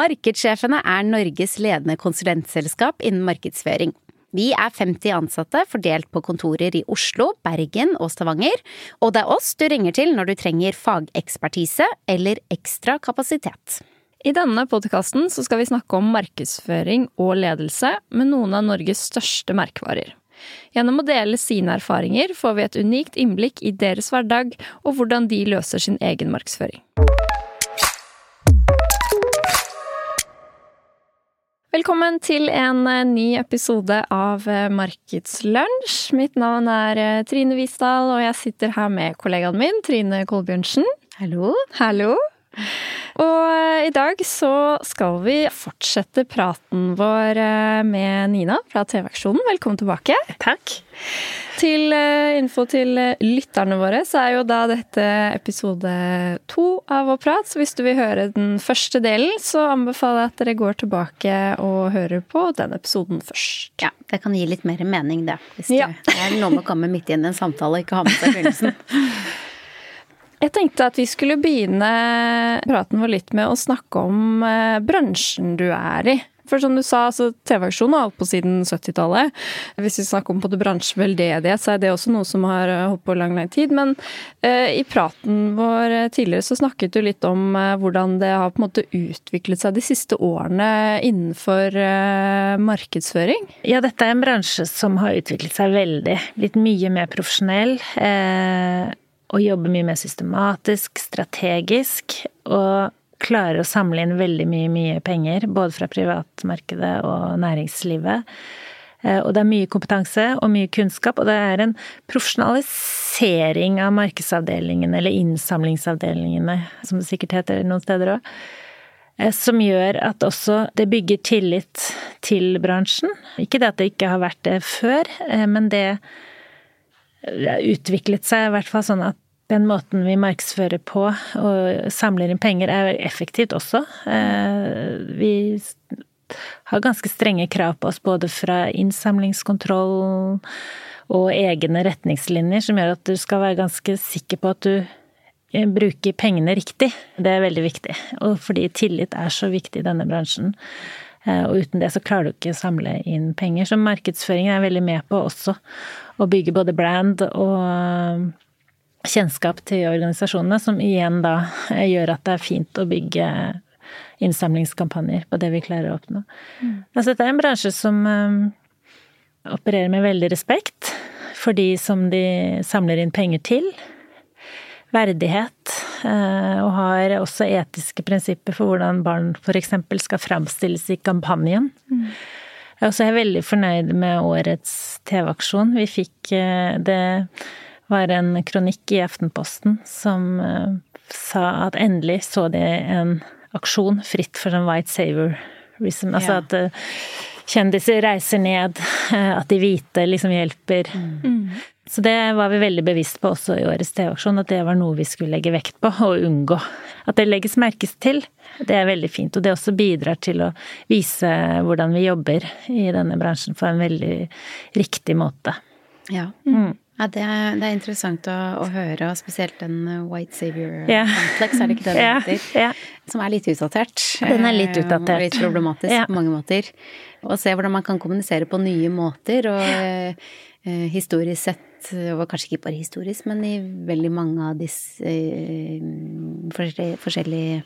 Markedssjefene er Norges ledende konsulentselskap innen markedsføring. Vi er 50 ansatte fordelt på kontorer i Oslo, Bergen og Stavanger, og det er oss du ringer til når du trenger fagekspertise eller ekstra kapasitet. I denne podkasten skal vi snakke om markedsføring og ledelse med noen av Norges største merkevarer. Gjennom å dele sine erfaringer får vi et unikt innblikk i deres hverdag og hvordan de løser sin egen markedsføring. Velkommen til en eh, ny episode av eh, Markedslunsj. Mitt navn er eh, Trine Visdal, og jeg sitter her med kollegaen min Trine Kolbjørnsen. Hallo. Hallo. Og i dag så skal vi fortsette praten vår med Nina fra TV-aksjonen. Velkommen tilbake. Takk. Til uh, info til uh, lytterne våre, så er jo da dette episode to av vår prat. Så hvis du vil høre den første delen, så anbefaler jeg at dere går tilbake og hører på den episoden først. Ja, det kan gi litt mer mening, det. Hvis ja. det er noe med å komme midt inn i en samtale og ikke ha med seg begynnelsen. Jeg tenkte at vi skulle begynne praten vår litt med å snakke om uh, bransjen du er i. For som du sa, altså, TV-aksjonen har holdt på siden 70-tallet. Hvis vi snakker om både bransjeveldedighet, så er det også noe som har eh, holdt på lang, lang tid. Men eh, i praten vår tidligere så snakket du litt om eh, hvordan det har på en måte utviklet seg de siste årene innenfor eh, markedsføring. Ja, dette er en bransje som har utviklet seg veldig. Blitt mye mer profesjonell. Og jobber mye mer systematisk, strategisk. og klarer å samle inn veldig mye, mye penger, både fra privatmarkedet og næringslivet. Eh, og det er mye kompetanse og mye kunnskap, og det er en profesjonalisering av markedsavdelingene, eller innsamlingsavdelingene, som det sikkert heter noen steder òg, eh, som gjør at også det bygger tillit til bransjen. Ikke det at det ikke har vært det før, eh, men det utviklet seg i hvert fall sånn at den måten vi markedsfører på og samler inn penger, er effektivt også. Eh, vi har ganske strenge krav på oss både fra innsamlingskontroll og egne retningslinjer, som gjør at du skal være ganske sikker på at du eh, bruker pengene riktig. Det er veldig viktig. Og fordi tillit er så viktig i denne bransjen. Eh, og uten det så klarer du ikke å samle inn penger. Så markedsføringen er veldig med på også å bygge både brand og kjennskap til organisasjonene, som igjen da eh, gjør at det er fint å bygge innsamlingskampanjer på det vi klarer å oppnå. Mm. Altså dette er en bransje som um, opererer med veldig respekt for de som de samler inn penger til. Verdighet. Uh, og har også etiske prinsipper for hvordan barn f.eks. skal framstilles i kampanjen. Mm. Jeg er også veldig fornøyd med årets TV-aksjon. Vi fikk uh, det var en kronikk i Aftenposten som uh, sa at endelig så de en aksjon fritt for en white saver-reason. Altså ja. at uh, kjendiser reiser ned, uh, at de hvite liksom hjelper. Mm. Så det var vi veldig bevisst på også i årets TV-aksjon, at det var noe vi skulle legge vekt på og unngå. At det legges merkes til, det er veldig fint. Og det også bidrar til å vise hvordan vi jobber i denne bransjen på en veldig riktig måte. Ja. Mm. Ja, det er, det er interessant å, å, høre, og spesielt den uh, White Savior yeah. Complex, er det ikke det den heter? Yeah. Som er litt utdatert. Den er litt utdatert. Og litt problematisk på mange måter. Og se hvordan man kan kommunisere på nye måter, og eh, historisk sett, og kanskje ikke bare historisk, men i veldig mange av disse eh, forskjellige, forskjellige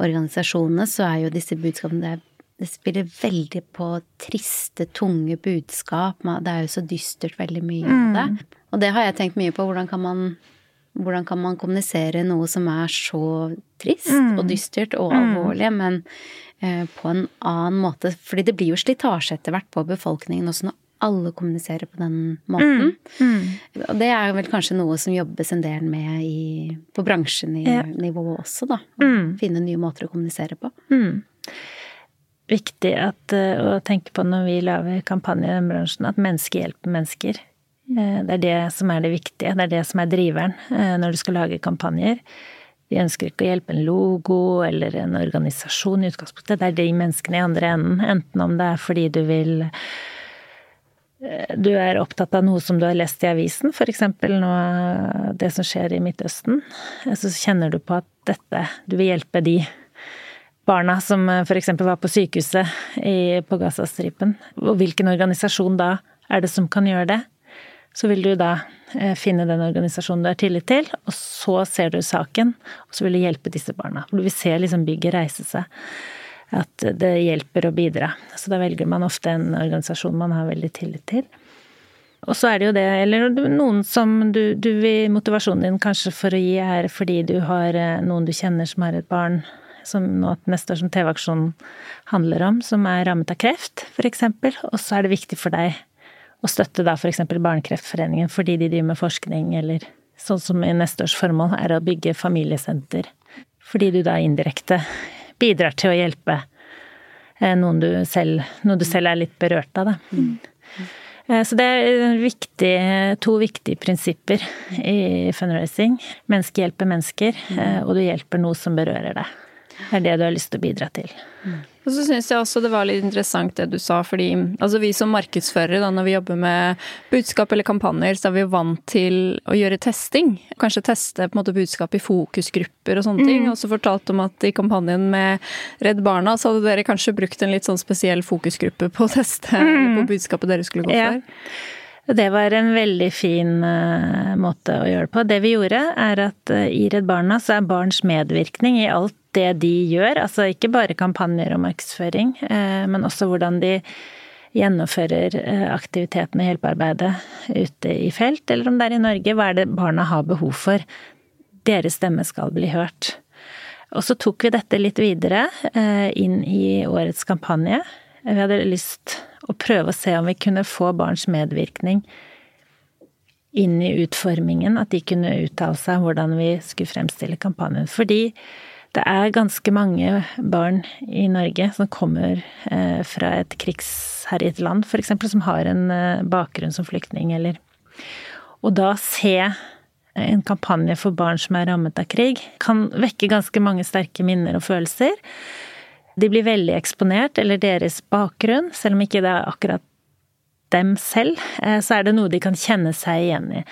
organisasjonene, så er jo disse budskapene det er det spiller veldig på triste, tunge budskap. Det er jo så dystert veldig mye av det. Mm. Og det har jeg tenkt mye på. Hvordan kan man, hvordan kan man kommunisere noe som er så trist mm. og dystert og mm. alvorlig, men eh, på en annen måte? Fordi det blir jo slitasje etter hvert på befolkningen også når alle kommuniserer på den måten. Mm. Mm. Og det er vel kanskje noe som jobbes en del med i, på bransjenivå også, da. Å finne nye måter å kommunisere på. Mm viktig at, eh, å tenke på når vi lager kampanjer i den bransjen, at mennesker hjelper mennesker. Eh, det er det som er det viktige, det er det som er driveren eh, når du skal lage kampanjer. Vi ønsker ikke å hjelpe en logo eller en organisasjon i utgangspunktet. Det er de menneskene i andre enden. Enten om det er fordi du vil Du er opptatt av noe som du har lest i avisen, f.eks. nå det som skjer i Midtøsten. Så kjenner du på at dette Du vil hjelpe de barna som f.eks. var på sykehuset på Gazastripen. Og hvilken organisasjon da er det som kan gjøre det? Så vil du da eh, finne den organisasjonen du har tillit til, og så ser du saken, og så vil du hjelpe disse barna. Du vil se liksom bygget reise seg. At det hjelper å bidra. Så da velger man ofte en organisasjon man har veldig tillit til. Og så er det jo det, eller noen som du, du vil Motivasjonen din kanskje for å gi er fordi du har eh, noen du kjenner som har et barn som nå neste år som TV-aksjonen handler om, som er rammet av kreft, f.eks. Og så er det viktig for deg å støtte da f.eks. Barnekreftforeningen fordi de driver med forskning, eller sånn som i neste års formål er å bygge familiesenter. Fordi du da indirekte bidrar til å hjelpe eh, noen du selv, noen du selv er litt berørt av, da. Mm. Eh, så det er viktig, to viktige prinsipper i fundraising. Menneske hjelper mennesker, mm. eh, og du hjelper noe som berører deg. Det er det du har lyst til å bidra til. Mm. Og så syns jeg også det var litt interessant det du sa, fordi altså vi som markedsførere, da, når vi jobber med budskap eller kampanjer, så er vi jo vant til å gjøre testing. Kanskje teste på en måte budskap i fokusgrupper og sånne mm. ting. Og så fortalte om at i kampanjen med Redd Barna, så hadde dere kanskje brukt en litt sånn spesiell fokusgruppe på å teste mm. på budskapet dere skulle gå for. Ja. Det var en veldig fin uh, måte å gjøre det på. Det vi gjorde, er at uh, i Redd Barna så er barns medvirkning i alt det de gjør, altså ikke bare kampanjer og markedsføring, eh, men også hvordan de gjennomfører eh, aktiviteten og hjelpearbeidet ute i felt, eller om det er i Norge, hva er det barna har behov for? Deres stemme skal bli hørt. Og så tok vi dette litt videre eh, inn i årets kampanje. Vi hadde lyst å prøve å se om vi kunne få barns medvirkning inn i utformingen, at de kunne uttale seg hvordan vi skulle fremstille kampanjen. Fordi det er ganske mange barn i Norge som kommer eh, fra et krigsherjet land, f.eks., som har en eh, bakgrunn som flyktning, eller Og da se en kampanje for barn som er rammet av krig, kan vekke ganske mange sterke minner og følelser. De blir veldig eksponert, eller deres bakgrunn, selv om ikke det er akkurat dem selv, eh, så er det noe de kan kjenne seg igjen i.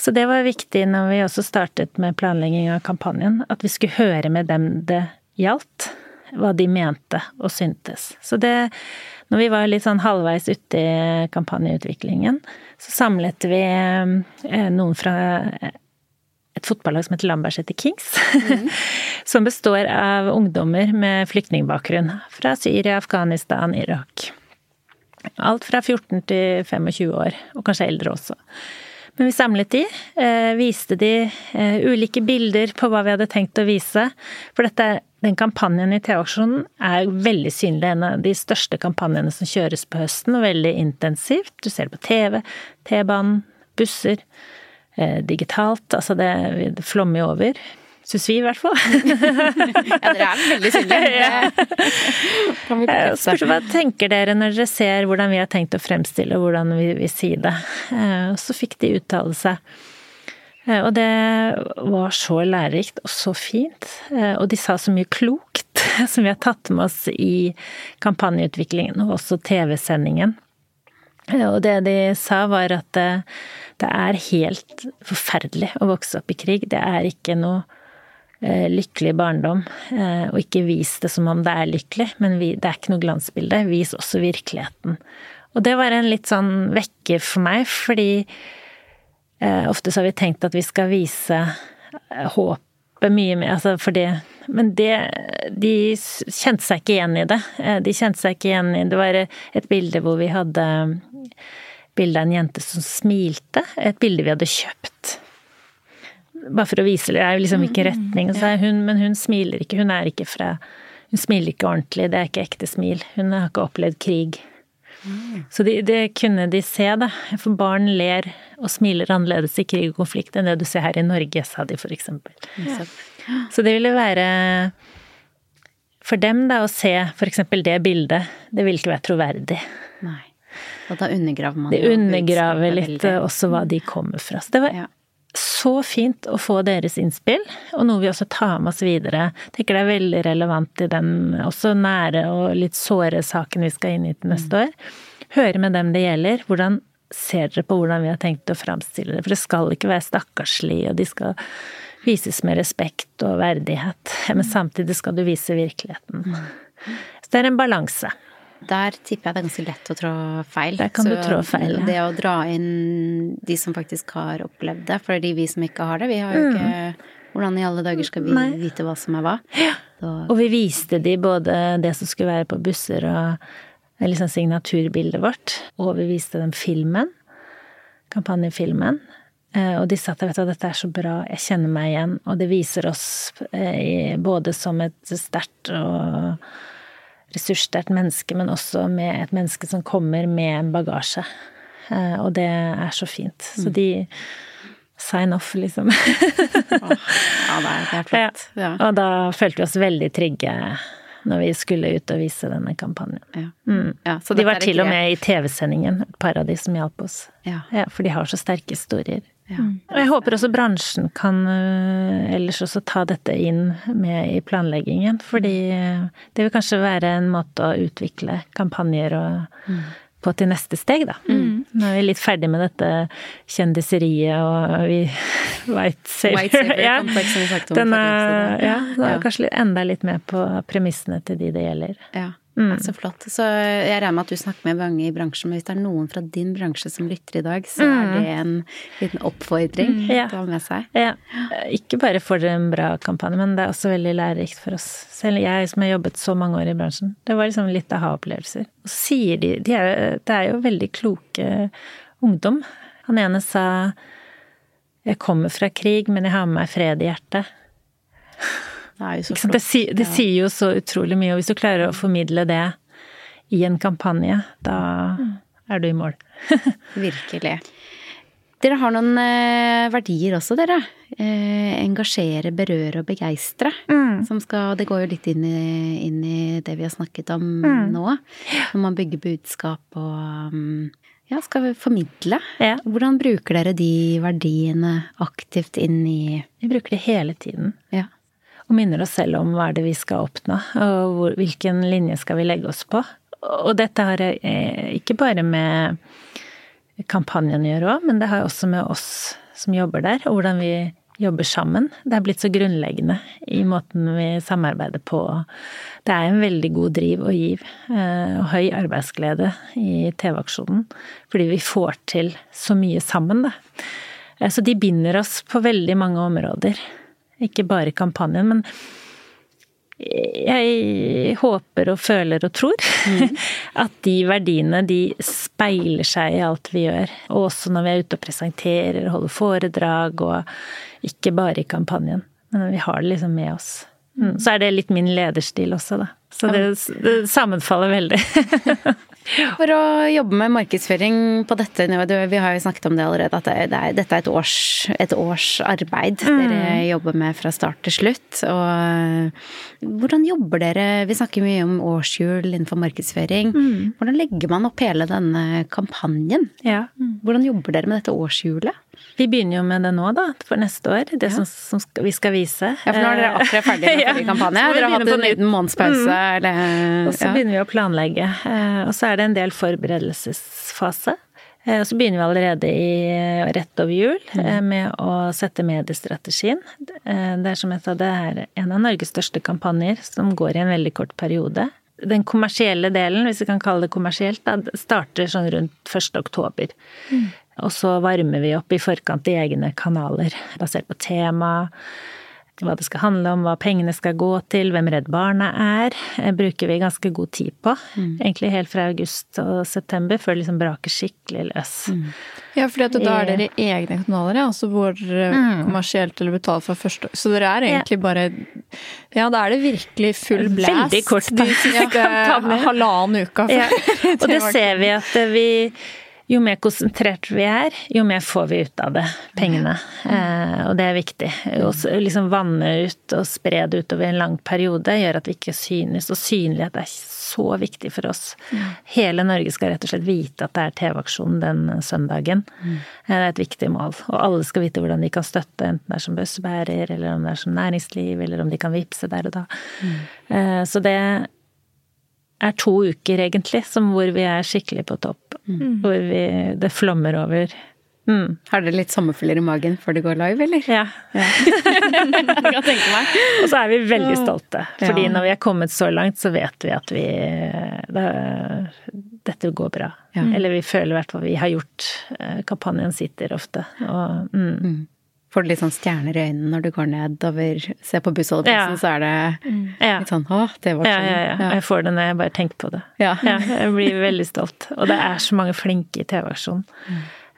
Så det var viktig når vi også startet med planlegging av kampanjen, at vi skulle høre med dem det gjaldt, hva de mente og syntes. Så det Når vi var litt sånn halvveis ute i kampanjeutviklingen, så samlet vi eh, noen fra et fotballag som heter Lambertseter Kings. Mm. som består av ungdommer med flyktningbakgrunn fra Syria, Afghanistan, Irak. Alt fra 14 til 25 år, og kanskje eldre også. Men vi samlet de, eh, viste de eh, ulike bilder på hva vi hadde tenkt å vise. For dette, den kampanjen i TV-aksjonen er veldig synlig. En av de største kampanjene som kjøres på høsten, og veldig intensivt. Du ser det på TV, T-banen, busser, digitalt. Altså det, det flommer jo over. Syns vi, i hvert fall. ja, dere er veldig synlige. Spørs hva tenker dere når dere ser hvordan vi har tenkt å fremstille, hvordan vi vil si det. Eh, så fikk de uttale seg. Eh, og det var så lærerikt og så fint. Eh, og de sa så mye klokt som vi har tatt med oss i kampanjeutviklingen, og også TV-sendingen. Og det de sa, var at det, det er helt forferdelig å vokse opp i krig. Det er ikke noe Eh, lykkelig barndom. Eh, og ikke vis det som om det er lykkelig, men det er ikke noe glansbilde. Vis også virkeligheten. Og det var en litt sånn vekker for meg, fordi eh, ofte så har vi tenkt at vi skal vise håpet mye mer, altså fordi Men det De kjente seg ikke igjen i det. De kjente seg ikke igjen i Det var et bilde hvor vi hadde bilde av en jente som smilte. Et bilde vi hadde kjøpt bare for å vise det, er jo liksom hvilken mm, retning. Så er hun, men hun smiler ikke. Hun er ikke fra Hun smiler ikke ordentlig. Det er ikke ekte smil. Hun har ikke opplevd krig. Mm. Så det, de kunne de se, da. For barn ler og smiler annerledes i krig og konflikt enn det du ser her i Norge, sa de eksempel. Ja. Så det ville være for dem da å se eksempel det bildet, det ville ikke være troverdig. Nei. Og da undergraver man Det Det undergraver litt også hva de kommer fra. Så det var ja så fint å få deres innspill, og noe vi også tar med oss videre. Jeg tenker det er veldig relevant i den også nære og litt såre saken vi skal inn i til neste år. Høre med dem det gjelder. Hvordan ser dere på hvordan vi har tenkt å framstille det? For det skal ikke være stakkarslig, og de skal vises med respekt og verdighet. Men samtidig skal du vise virkeligheten. Så det er en balanse. Der tipper jeg det er ganske lett å trå feil. Der kan Så du trå feil, ja. Det å dra inn de som faktisk har opplevd det, for det er de vi som ikke har det, vi har jo ikke Hvordan i alle dager skal vi Mm. Nei. vite hva som er hva? Så, Og vi viste de både det som skulle være på busser og liksom signaturbildet vårt, og vi viste dem filmen. Kampanjefilmen. Eh, Og de sa at vet du, dette er så bra, jeg kjenner meg igjen. Og det viser oss eh, både som et sterkt og ressurssterkt menneske, men også med et menneske som kommer med en bagasje. Eh, Og det er så fint. Så de sign off, liksom. ja, det er, det flott. Ja. Og da følte vi oss veldig trygge når vi skulle ut og vise denne kampanjen. Ja. Mm. Ja, så de var til og med i TV-sendingen, et par av de som hjalp oss. Ja. Ja, for de har så sterke historier. Ja. Og jeg håper også bransjen kan øh, ellers også ta dette inn med i planleggingen. Fordi øh, det vil kanskje være en måte å utvikle kampanjer og, på til neste steg, da. Nå er vi litt ferdig med dette kjendiseriet og vi White Saver. White saver ja. kompleks, vi snakket om Den er, ja, da er Ja. vi kanskje enda litt mer på premissene til de det gjelder. Ja, Mm. så flott. Så jeg regner med at du snakker med mange i bransjen, men hvis det er noen fra din bransje som lytter i dag, så er det en liten oppfordring Mm. Ja. å ha med seg. Ja, ikke bare for en bra kampanje, men det er også veldig lærerikt for oss. Selv jeg som har jobbet så mange år i bransjen. Det var liksom litt aha-opplevelser. Og så sier de, de er, Det er jo veldig kloke ungdom. Han ene sa jeg kommer fra krig, men jeg har med meg fred i hjertet. Det jo så? Det, si- det sier jo så utrolig mye, og hvis du klarer å formidle det i en kampanje, da er du i mål. Virkelig. Dere har noen eh, verdier også, dere. Eh, engasjere, berøre og begeistre. Mm. det går jo litt inn i, inn i det vi har snakket om nå. Når man bygger budskap og mm, ja, skal formidle. Ja. Hvordan bruker dere de verdiene aktivt inn i Vi bruker det hele tiden. Og minner oss selv om hva er det vi skal oppnå, og hvor, hvilken linje skal vi legge oss på. Og dette har eh, ikke bare med kampanjen å gjøre òg, men det har også med oss som jobber der, og hvordan vi jobber sammen. Det er blitt så grunnleggende i måten vi samarbeider på. Det er en veldig god driv og giv, eh, og høy arbeidsglede i TV-aksjonen, fordi vi får til så mye sammen, da. Eh, Så de binder oss på veldig mange områder. Ikke bare kampanjen, men jeg håper og føler og tror at de verdiene de speiler seg i alt vi gjør. Og også når vi er ute og presenterer og holder foredrag, og ikke bare i kampanjen. Men vi har det liksom med oss. Mm. Så er det litt min lederstil også, da. Så det, det sammenfaller veldig. For å jobbe med markedsføring på dette nivået, vi har jo snakket om det allerede, at det, er, dette er et års, et års arbeid dere jobber med fra start til slutt. Og hvordan jobber dere, vi snakker mye om årshjul innenfor markedsføring. Hvordan legger man opp hele denne kampanjen? Ja. Hvordan jobber dere med dette årshjulet? Vi begynner jo med det nå, da, for neste år. Det som, som vi skal vise. Ja, for nå er dere akkurat ferdig med Ja. forrige kampanje. Dere har hatt en liten månedspause, eller Og så ja. begynner vi å planlegge. eh, Og så er det en del forberedelsesfase. Eh, Og så begynner vi allerede i rett over jul mm. med å sette mediestrategien. Eh, Det er som jeg sa, det er en av Norges største kampanjer som går i en veldig kort periode. Den kommersielle delen, hvis vi kan kalle det kommersielt, da, starter sånn rundt 1. oktober. Og så varmer vi opp i forkant i egne kanaler, basert på tema, hva det skal handle om, hva pengene skal gå til, hvem Redd Barna er, eh, bruker vi ganske god tid på. Egentlig helt fra august og september, før det liksom braker skikkelig løs. Ja, fordi da er dere egne kanaler, ja, altså hvor mm. kommersielt eller betalt fra første år. Så dere er egentlig bare Ja, da er det virkelig full blast. Veldig kort de siste ja, halvannen uka. Ja. Og det ser vi at eh, vi jo mer konsentrert vi er, jo mer får vi ut av det, pengene. Eh, og det er viktig. Å liksom vanne ut og spre det utover en lang periode gjør at vi ikke synes. Og synlighet er så viktig for oss. Hele Norge skal rett og slett vite at det er TV-aksjon den søndagen. Eh, Det er et viktig mål. Og alle skal vite hvordan de kan støtte, enten det er som bøssebærer, eller om det er som næringsliv, eller om de kan vippse der og da. Eh, Så det er to uker, egentlig, som hvor vi er skikkelig på topp. Hvor vi, det flommer over Mm. Har dere litt sommerfugler i magen før det går live, eller? Ja. kan tenke meg. Og så er vi veldig stolte. Fordi Ja. når vi er kommet så langt, så vet vi at vi det, Dette går bra. Ja. Eller vi føler i hvert fall vi har gjort eh, Kampanjen sitter ofte. Og mm. Får du litt sånn stjerner i øynene når du går nedover, ser på bussholdeplassen, Ja. så er det ja. litt sånn å, det var Ja, sånn. ja, ja. Jeg får det når jeg bare tenker på det. Ja. Ja, jeg blir veldig stolt. Og det er så mange flinke i TV-aksjonen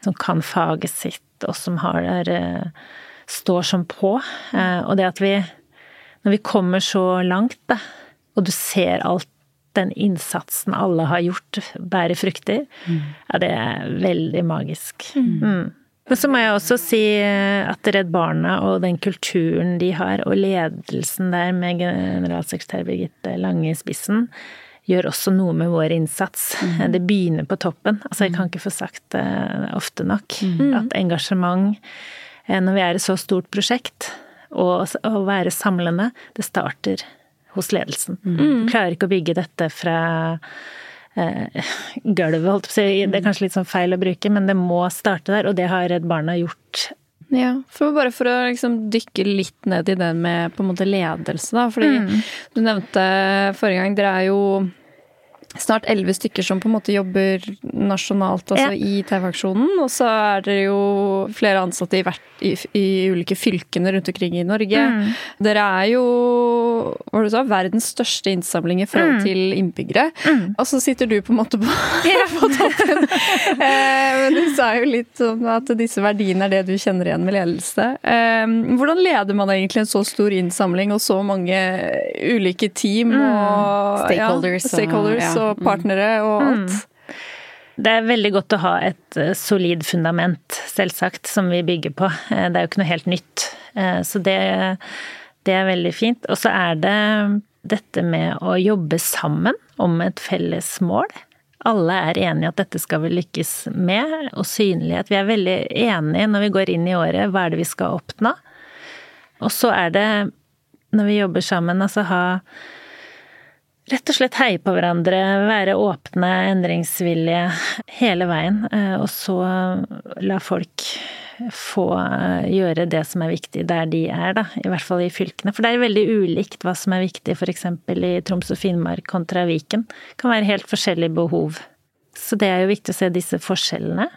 som kan faget sitt, og som har der eh, står som på. Eh, Og det at vi Når vi kommer så langt, da, og du ser alt den innsatsen alle har gjort, bærer frukter, ja, det er veldig magisk. Mm. Men så må jeg også si eh, at Redd Barna og den kulturen de har, og ledelsen der med generalsekretær Birgitte Lange i spissen, gjør også noe med vår innsats. Det begynner på toppen. Altså, jeg kan ikke få sagt det ofte nok. At engasjement, eh, når vi er et så stort prosjekt, og å være samlende, det starter hos ledelsen. Du klarer ikke å bygge dette fra eh, gulvet, holdt på å si. Det er kanskje litt sånn feil å bruke, men det må starte der, og det har Redd Barna gjort. Ja, for bare for å liksom dykke litt ned i det med på en måte ledelse, da. Fordi du nevnte forrige gang, dere er jo snart elleve stykker som på en måte jobber nasjonalt, altså Ja. i TV-aksjonen. Og så er dere jo flere ansatte i, hvert, i, i ulike fylkene rundt omkring i Norge. Dere er jo hva du sa, verdens største innsamling i forhold til innbyggere. Og så sitter du på en måte på, på toppen. Eh, Men du sa jo litt om at disse verdiene er det du kjenner igjen med ledelse. Eh, Hvordan leder man egentlig en så stor innsamling og så mange ulike team og Stakeholders ja, og- stakeholders ja. Og partnere og alt? Det er veldig godt å ha et eh, solid fundament, selvsagt, som vi bygger på. Eh, Det er jo ikke noe helt nytt. Eh, Så det, det er veldig fint. Og så er det dette med å jobbe sammen om et felles mål. Alle er enige at dette skal vi lykkes med, og synlighet. Vi er veldig enige når vi går inn i året, hva er det vi skal oppnå? Og så er det, når vi jobber sammen, altså ha Rett og slett heie på hverandre, være åpne, endringsvillige hele veien. eh, Og så la folk få eh, gjøre det som er viktig der de er, da. I hvert fall i fylkene. For det er veldig ulikt hva som er viktig f.eks. i Troms og Finnmark kontra Viken. Det kan være helt forskjellige behov. Så det er jo viktig å se disse forskjellene.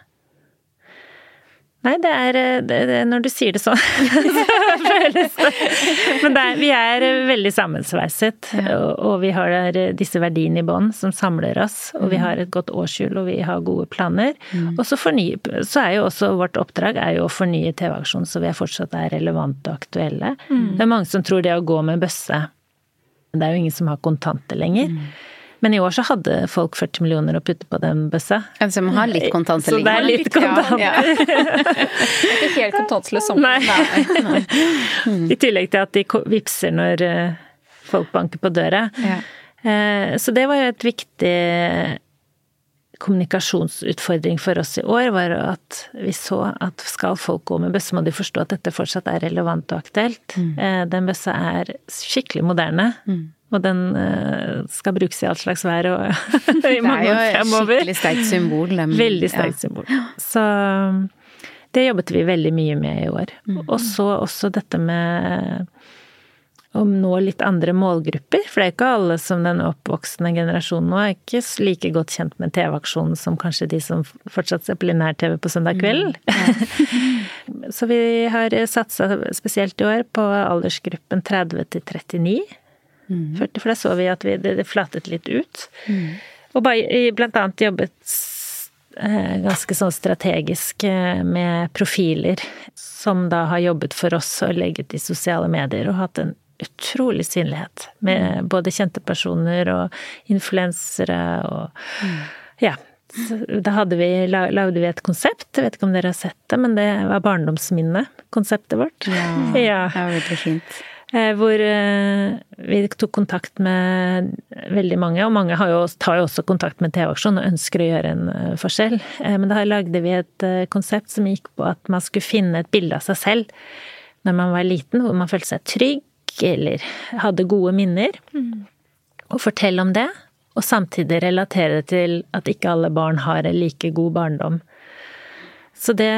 Nei, det er, det, det, når du sier det sånn, så føles Men det er, vi er veldig sammensveiset, og, og vi har disse verdiene i bånn som samler oss. Og vi har et godt årshjul, og vi har gode planer. Og så, fornye, så er jo også vårt oppdrag er jo å fornye TV-aksjonen, så vi er fortsatt er relevante og aktuelle. Det er mange som tror det å gå med bøsse Det er jo ingen som har kontanter lenger. Men i år så hadde folk 40 millioner å putte på den bøssa. Altså, man har litt kontanter Så det er litt kontanter. Ja, ja. Ikke helt kontantløs samfunn. Nei. I tillegg til at de vipser når eh, folk banker på døra. Ja. Eh, Så det var jo et viktig kommunikasjonsutfordring for oss i år, var at vi så at skal folk gå med bøsse, må de forstå at dette fortsatt er relevant og aktuelt. Mm. Den bøssa er skikkelig moderne. Og den eh, skal brukes i all slags vær og i Det er jo et skikkelig sterkt symbol. dem- Veldig sterkt symbol. Så det jobbet vi veldig mye med i år. Og så også dette med å nå litt andre målgrupper. For det er ikke alle som den oppvoksende generasjonen nå er ikke like godt kjent med TV-aksjonen som kanskje de som fortsatt ser på linær-TV på søndag kveld. så vi har satsa spesielt i år på aldersgruppen 30 til 39. 40, for da så vi at vi, det, det flatet litt ut. Og bare, blant annet jobbet eh, ganske sånn strategisk eh, med profiler som da har jobbet for oss og legget i sosiale medier og hatt en utrolig synlighet. Med både kjente personer og influensere og Ja. Så da hadde vi, lagde vi et konsept, jeg vet ikke om dere har sett det, men det var barndomsminnet, konseptet vårt. Ja, Ja. det var veldig fint. Eh, Hvor eh, vi tok kontakt med veldig mange, og mange har jo, tar jo også kontakt med TV-aksjonen og ønsker å gjøre en eh, forskjell. Men da lagde vi et konsept som gikk på at man skulle finne et bilde av seg selv når man var liten, hvor man følte seg trygg eller hadde gode minner. Og fortelle om det, og samtidig relatere det til at ikke alle barn har en like god barndom. Så det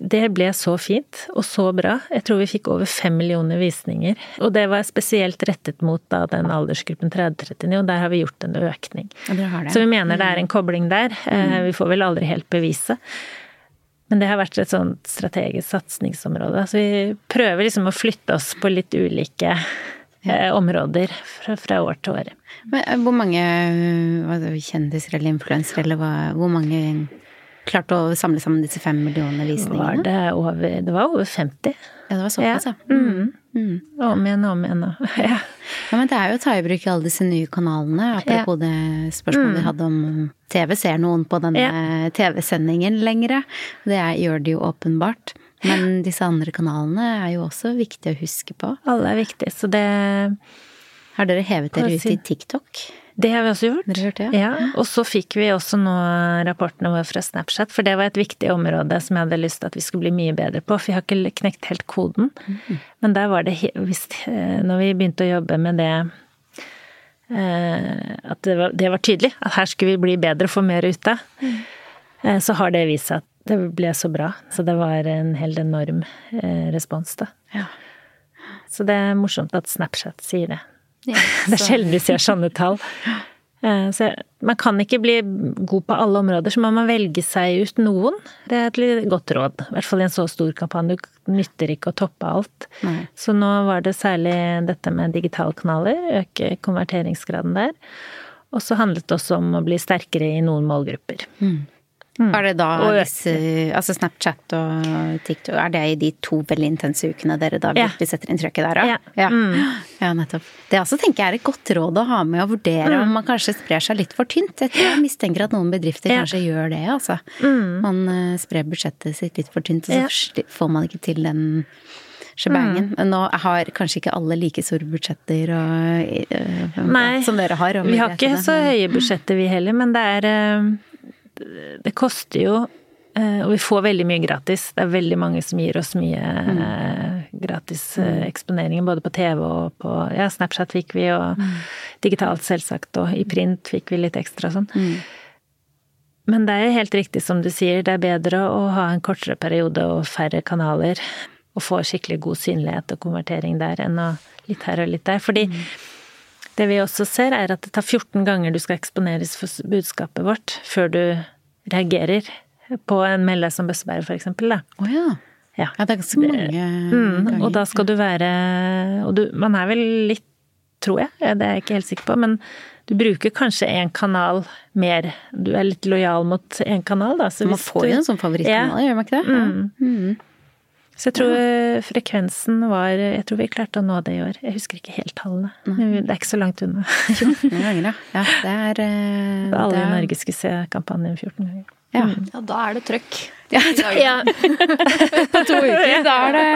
det ble så fint, og så bra. Jeg tror vi fikk over fem millioner visninger. Og det var spesielt rettet mot da, den aldersgruppen 30-39, og der har vi gjort en økning. Så vi mener det er en kobling der. Mm. Vi får vel aldri helt bevise. Men det har vært et sånt strategisk satsingsområde. Så vi prøver liksom å flytte oss på litt ulike ja. områder fra, fra, år til år. Men eh, hvor mange kjendiser eller influensere, eller hva, hvor mange klarte å samle sammen disse fem millionene visningene? Var det, over, det var over 50. Ja, det var såpass, ja. Mm. Mm. Om igjen og om igjen. ja. ja, men det er jo å ta i bruk alle disse nye kanalene. Apropos ja. det spørsmålet mm. vi hadde om TV. Ser noen på denne ja. TV-sendingen lengre? Det gjør de jo åpenbart. Men disse andre kanalene er jo også viktige å huske på. Alle er viktige, så det Har dere hevet dere ut i TikTok? Det har vi også gjort. Hørte, ja. ja. Og så fikk vi også nå rapportene våre fra Snapchat, for det var et viktig område som jeg hadde lyst til at vi skulle bli mye bedre på, for vi har ikke knekt helt koden. Mm. Men der var det visst eh, Når vi begynte å jobbe med det eh, at det var, det var, tydelig at her skulle vi bli bedre og få mer ut av, mm. Eh, så har det vist seg at det ble så bra. Så det var en helt enorm respons, da. Ja. Så det er morsomt at Snapchat sier det. Ja, det er sjelden vi ser sånne tall. Eh, så man kan ikke bli god på alle områder, så man må velge seg ut noen. Det er et godt råd. I hvert fall i en så stor kampanje. Du nytter ikke å toppe alt. Nei. Så nå var det særlig dette med digitale kanaler, øke konverteringsgraden der. Og så handlet det også om å bli sterkere i noen målgrupper. Mm. Mm. Er det da disse, altså Snapchat og TikTok, er det i de to veldig intense ukene dere da virkelig setter inn trøkket der, ja? Ja. Mm. ja, nettopp. Det også tenker jeg er et godt råd å ha med å vurdere mm. om man kanskje sprer seg litt for tynt. Jeg mistenker at noen bedrifter kanskje gjør det, altså. Mm. Man uh, sprer budsjettet sitt litt for tynt, og så får man ikke til den shebangen. Mm. Nå har kanskje ikke alle like store budsjetter og, uh, som dere har. Vi har ikke så høye budsjetter vi heller, men det er uh det koster jo eh, og vi får veldig mye gratis. Det er veldig mange som gir oss mye mm. gratis eh, mm. eksponeringer, både på TV og på Ja, Snapchat fikk vi, og mm. digitalt selvsagt, og i print fikk vi litt ekstra og sånn. Mm. Men det er helt riktig som du sier, det er bedre å ha en kortere periode og færre kanaler, og få skikkelig god synlighet og konvertering der, enn å litt her og litt der. Fordi mm. Det vi også ser, er at det tar 14 ganger du skal eksponeres for budskapet vårt før du reagerer på en melde som bøssebærer, for eksempel. Da. Oh, ja. Ja. ja. det er ganske mange mm, ganger. Og da skal du være Og du, man er vel litt, tror jeg, det er jeg ikke helt sikker på, men du bruker kanskje én kanal mer. Du er litt lojal mot én kanal, da. man får jo en sånn favorittkanal, ja. gjør man ikke det? Mm. Mm. Så jeg tror ja. frekvensen var Jeg tror vi klarte å nå det i år. Jeg husker ikke helt tallene. Det er ikke så langt unna. 14 ganger, ja. ja det er uh, alle i Norge skulle se kampanjen 14 ganger. Ja. Mm. ja, da er det trøkk. Ja, ja. På to uker. Da, er det,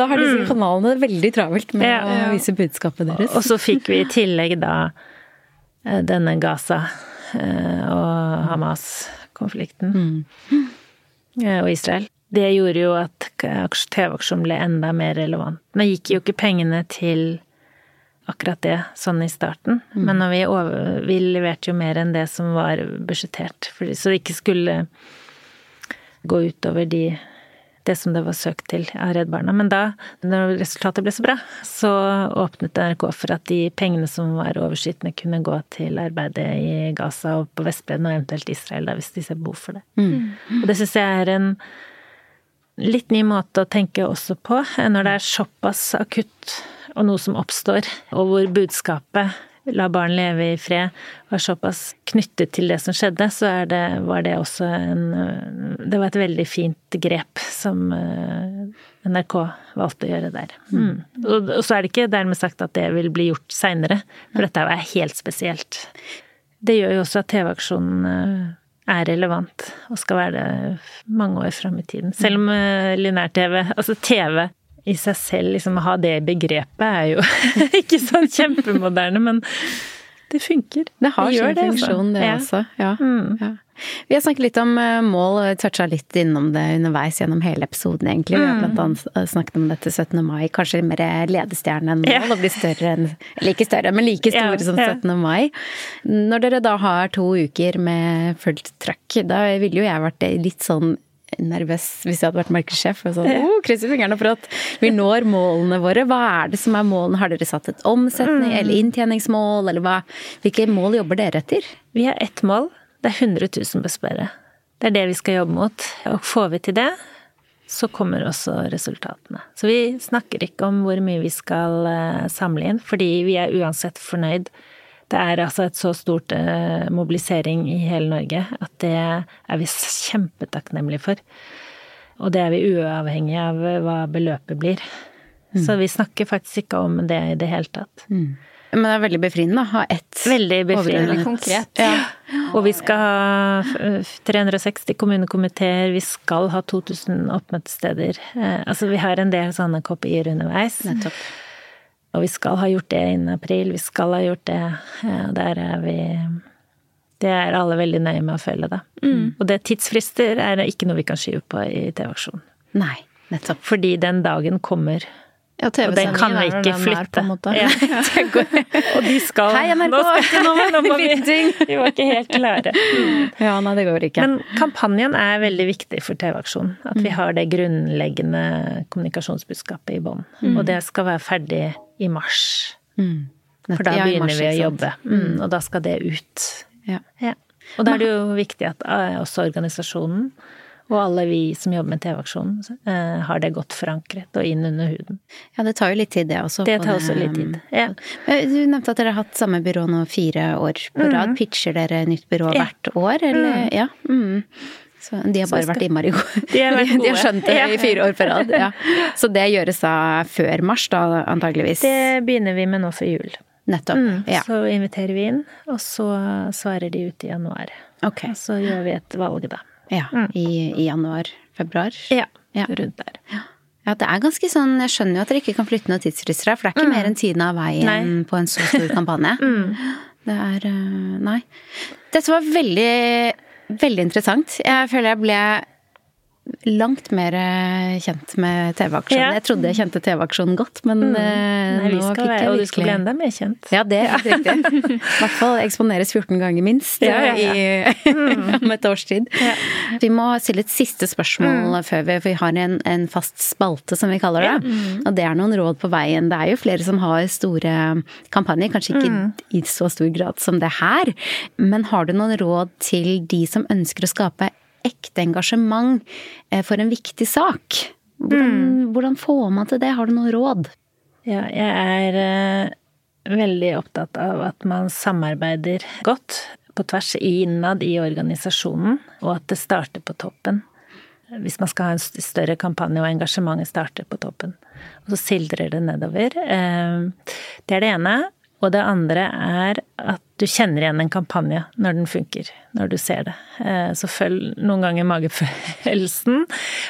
da har disse mm. kanalene veldig travelt med ja. å vise budskapet deres. Og så fikk vi i tillegg da eh, denne Gaza eh, og Hamas-konflikten. Mm. Og Israel det gjorde jo at TV-aksjonen ble enda mer relevant. Nå gikk jo ikke pengene til akkurat det sånn i starten, mm. men vi, over, vi leverte jo mer enn det som var budsjettert, så det ikke skulle gå utover de, det som det var søkt til av Redd Barna. Men da, når resultatet ble så bra, så åpnet NRK for at de pengene som var overskytende, kunne gå til arbeidet i Gaza og på Vestbredden, og eventuelt Israel, da, hvis de ser behov for det. Mm. Og det syns jeg er en litt ny måte å tenke også på, når det er såpass akutt og noe som oppstår, og hvor budskapet 'la barn leve i fred' var såpass knyttet til det som skjedde, så det, var det også en Det var et veldig fint grep som eh, NRK valgte å gjøre der. Mm. Og, og, så er det ikke dermed sagt at det vil bli gjort seinere, for dette er helt spesielt. Det gjør jo også at TV-aksjonen eh, er relevant og skal være det mange år fram i tiden. Selv om uh, lineær-TV, altså TV i seg selv, liksom å ha det begrepet er jo ikke sånn kjempemoderne, men det funker. Det har sin altså. funksjon, det også. Ja. Mm. ja. Vi har snakket litt om mål, og toucha litt innom det underveis gjennom hele episoden, egentlig. Vi har mm. blant annet eh, snakket om dette 17. mai, kanskje mer ledestjerne enn mål, og bli større enn Like større, men like store som 17. mai. Når dere da har to uker med fullt trøkk, da ville jo jeg vært litt sånn nervøs hvis jeg hadde vært markedssjef. Og sånn, oh, krysser fingrene for at vi når målene våre. Hva er det som er målene? Har dere satt et omsetning eller inntjeningsmål, eller hva? Hvilke mål jobber dere etter? Vi har ett mål. Det er 100 000 på. Det er det vi skal jobbe mot. Og får vi til det, så kommer også resultatene. Så vi snakker ikke om hvor mye vi skal eh, samle inn, fordi vi er uansett fornøyd. Det er altså et så stort eh, mobilisering i hele Norge at det er vi kjempetakknemlige for. Og det er vi uavhengig av hva beløpet blir. Mm. Så vi snakker faktisk ikke om det i det hele tatt. Mm. Men det er veldig befriende å ha ett Veldig befriende. konkret. Ja. Og vi skal ha 360 kommunekomiteer, vi skal ha 2000 oppmøtesteder. Eh, altså vi har en del sånne kopier underveis. Nettopp. Og vi skal ha gjort det innen april, vi skal ha gjort det. Ja, der er vi Det er alle veldig nøye med å følge, da. Mm. Og det tidsfrister er ikke noe vi kan skyve på i TV-aksjonen. Nei, nettopp. Fordi den dagen kommer ja, den kan vi ikke flytte. Ja. og de skal Hei, NRK! Nå, skal, nå, nå må vi Vi var ikke helt klare. Ja, nei, det går ikke. Men kampanjen er veldig viktig for TV-aksjonen. At vi mm. har det grunnleggende kommunikasjonsbudskapet i bånn. Mm. Og det skal være ferdig i mars. Mm. For da begynner mars, vi å jobbe. Mm. Og da skal det ut. Ja. Og da er det jo viktig at eh, også organisasjonen og alle vi som jobber med TV-aksjonen, eh, har det godt forankret og inn under huden. Ja, det tar jo litt tid, det også. Det tar også litt tid, ja. Du nevnte at dere har hatt samme byrå nå fire år på mm. rad. Mm. Pitcher dere nytt byrå ja. hvert år, eller? Mm. Ja. Mm. Så de har bare skal... vært innmari gode. De har, vært gode. de har skjønt det i fire år på rad. Ja. Så det gjøres da før mars, da antageligvis? Det begynner vi med nå før jul. Nettopp. Mm, ja. Så inviterer vi inn, og så svarer de ut i januar. Okay. Og så gjør vi et valg, da. Ja, mm. i, i januar-februar. Ja, ja, rundt der. Ja. ja. det er ganske sånn Jeg skjønner jo at dere ikke kan flytte noen tidsfrister her, for det er ikke mm. mer enn tiden av veien nei. på en så stor kampanje. mm. Det er eh, Nei. Dette var veldig, veldig interessant. Jeg føler jeg ble langt mer eh, kjent med TV-aksjonen. Ja. Jeg trodde jeg kjente TV-aksjonen godt, men mm. Eh, Nei, nå fikk jeg virkelig Og du skal bli enda mer kjent. Ja, det er helt riktig. I hvert fall eksponeres 14 ganger minst ja, ja, i, om et års tid. Vi må stille et siste spørsmål mm. før vi For vi har en, en, fast spalte, som vi kaller det. Mm. Og det er noen råd på veien. Det er jo flere som har store kampanjer, kanskje ikke mm. i så stor grad som det her. Men har du noen råd til de som ønsker å skape ekte engasjement eh, for en viktig sak. Hvordan, mm. hvordan får man til det? Har du noe råd? Ja, jeg er uh, veldig opptatt av at man samarbeider godt på tvers innad i organisasjonen, og at det starter på toppen. Hvis man skal ha en større kampanje og engasjementet starter på toppen. Og så sildrer det nedover. Uh, det er det ene. Og det andre er at du kjenner igjen en kampanje når den funker, når du ser det. Eh, så følg noen ganger magefølelsen,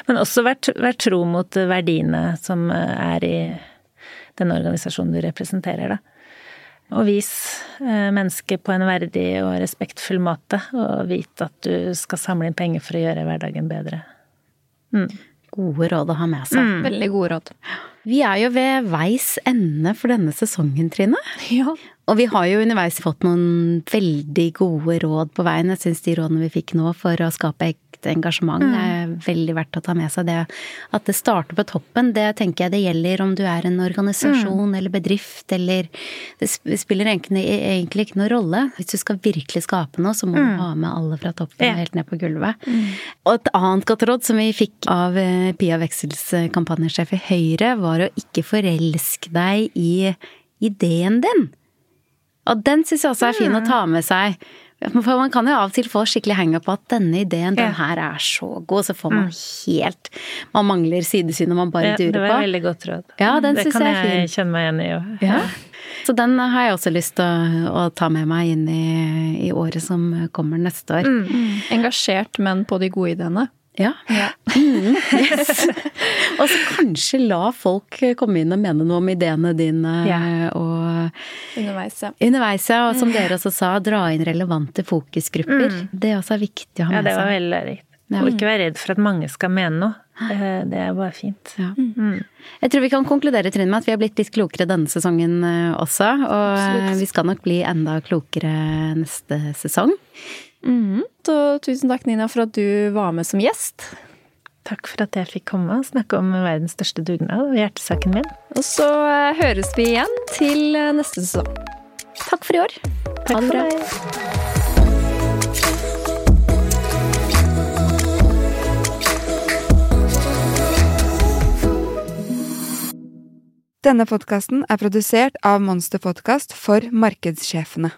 men også vær, vær tro mot verdiene som eh, er i den organisasjonen du representerer, da. Og vis eh, mennesket på en verdig og respektfull måte, og vite at du skal samle inn penger for å gjøre hverdagen bedre. Mm. Gode råd å ha med seg. Mm. Veldig gode råd. Vi er jo ved veis ende for denne sesongen, Trine. Ja. Og vi har jo underveis fått noen veldig gode råd på veien. Jeg syns de rådene vi fikk nå for å skape ekte engasjement mm. er veldig verdt å ta med seg. Det at det starter på toppen, det tenker jeg det gjelder om du er en organisasjon mm. eller bedrift eller Det spiller egentlig, egentlig, ikke noen rolle. Hvis du skal virkelig skape noe, så må mm. du ha med alle fra toppen og helt ned på gulvet. Mm. Og et annet godt råd som vi fikk av eh, Pia Veksels kampanjesjef i Høyre, var å ikke forelske deg i ideen din. Og den syns jeg også er fin å ta med seg. For man kan jo av og til få skikkelig henge på at denne ideen, den her er så god, så får man mm. helt Man mangler sidesyn og man bare durer på. Det var veldig godt råd. Ja, den syns jeg er fin. Det kan jeg kjenne meg igjen i òg. Ja. Så den har jeg også lyst til å, å ta med meg inn i, i, året som kommer neste år. Mm. Engasjert, men på de gode ideene. Ja. ja. Mm, yes. og så kanskje la folk komme inn og mene noe om ideene dine. Ja. Og underveis, ja. Underveis, ja. Og som dere også sa, dra inn relevante fokusgrupper. Mm. Det også er viktig å ha med seg. Ja, det var veldig lærerikt. Ja. Og ikke være redd for at mange skal mene noe. Det er bare fint. Ja. Mm. Jeg tror vi kan konkludere Trine, med at vi har blitt litt klokere denne sesongen eh, også. Og Absolutt. vi skal nok bli enda klokere neste sesong. Mm. Så tusen takk, Nina, for at du var med som gjest. Takk for at jeg fikk komme og snakke om verdens største dugnad og hjertesaken min. Og så eh, høres vi igjen til eh, neste sesong. Takk for i år. Takk Ha det for bra. Denne podkasten er produsert av Monster Podkast for markedssjefene.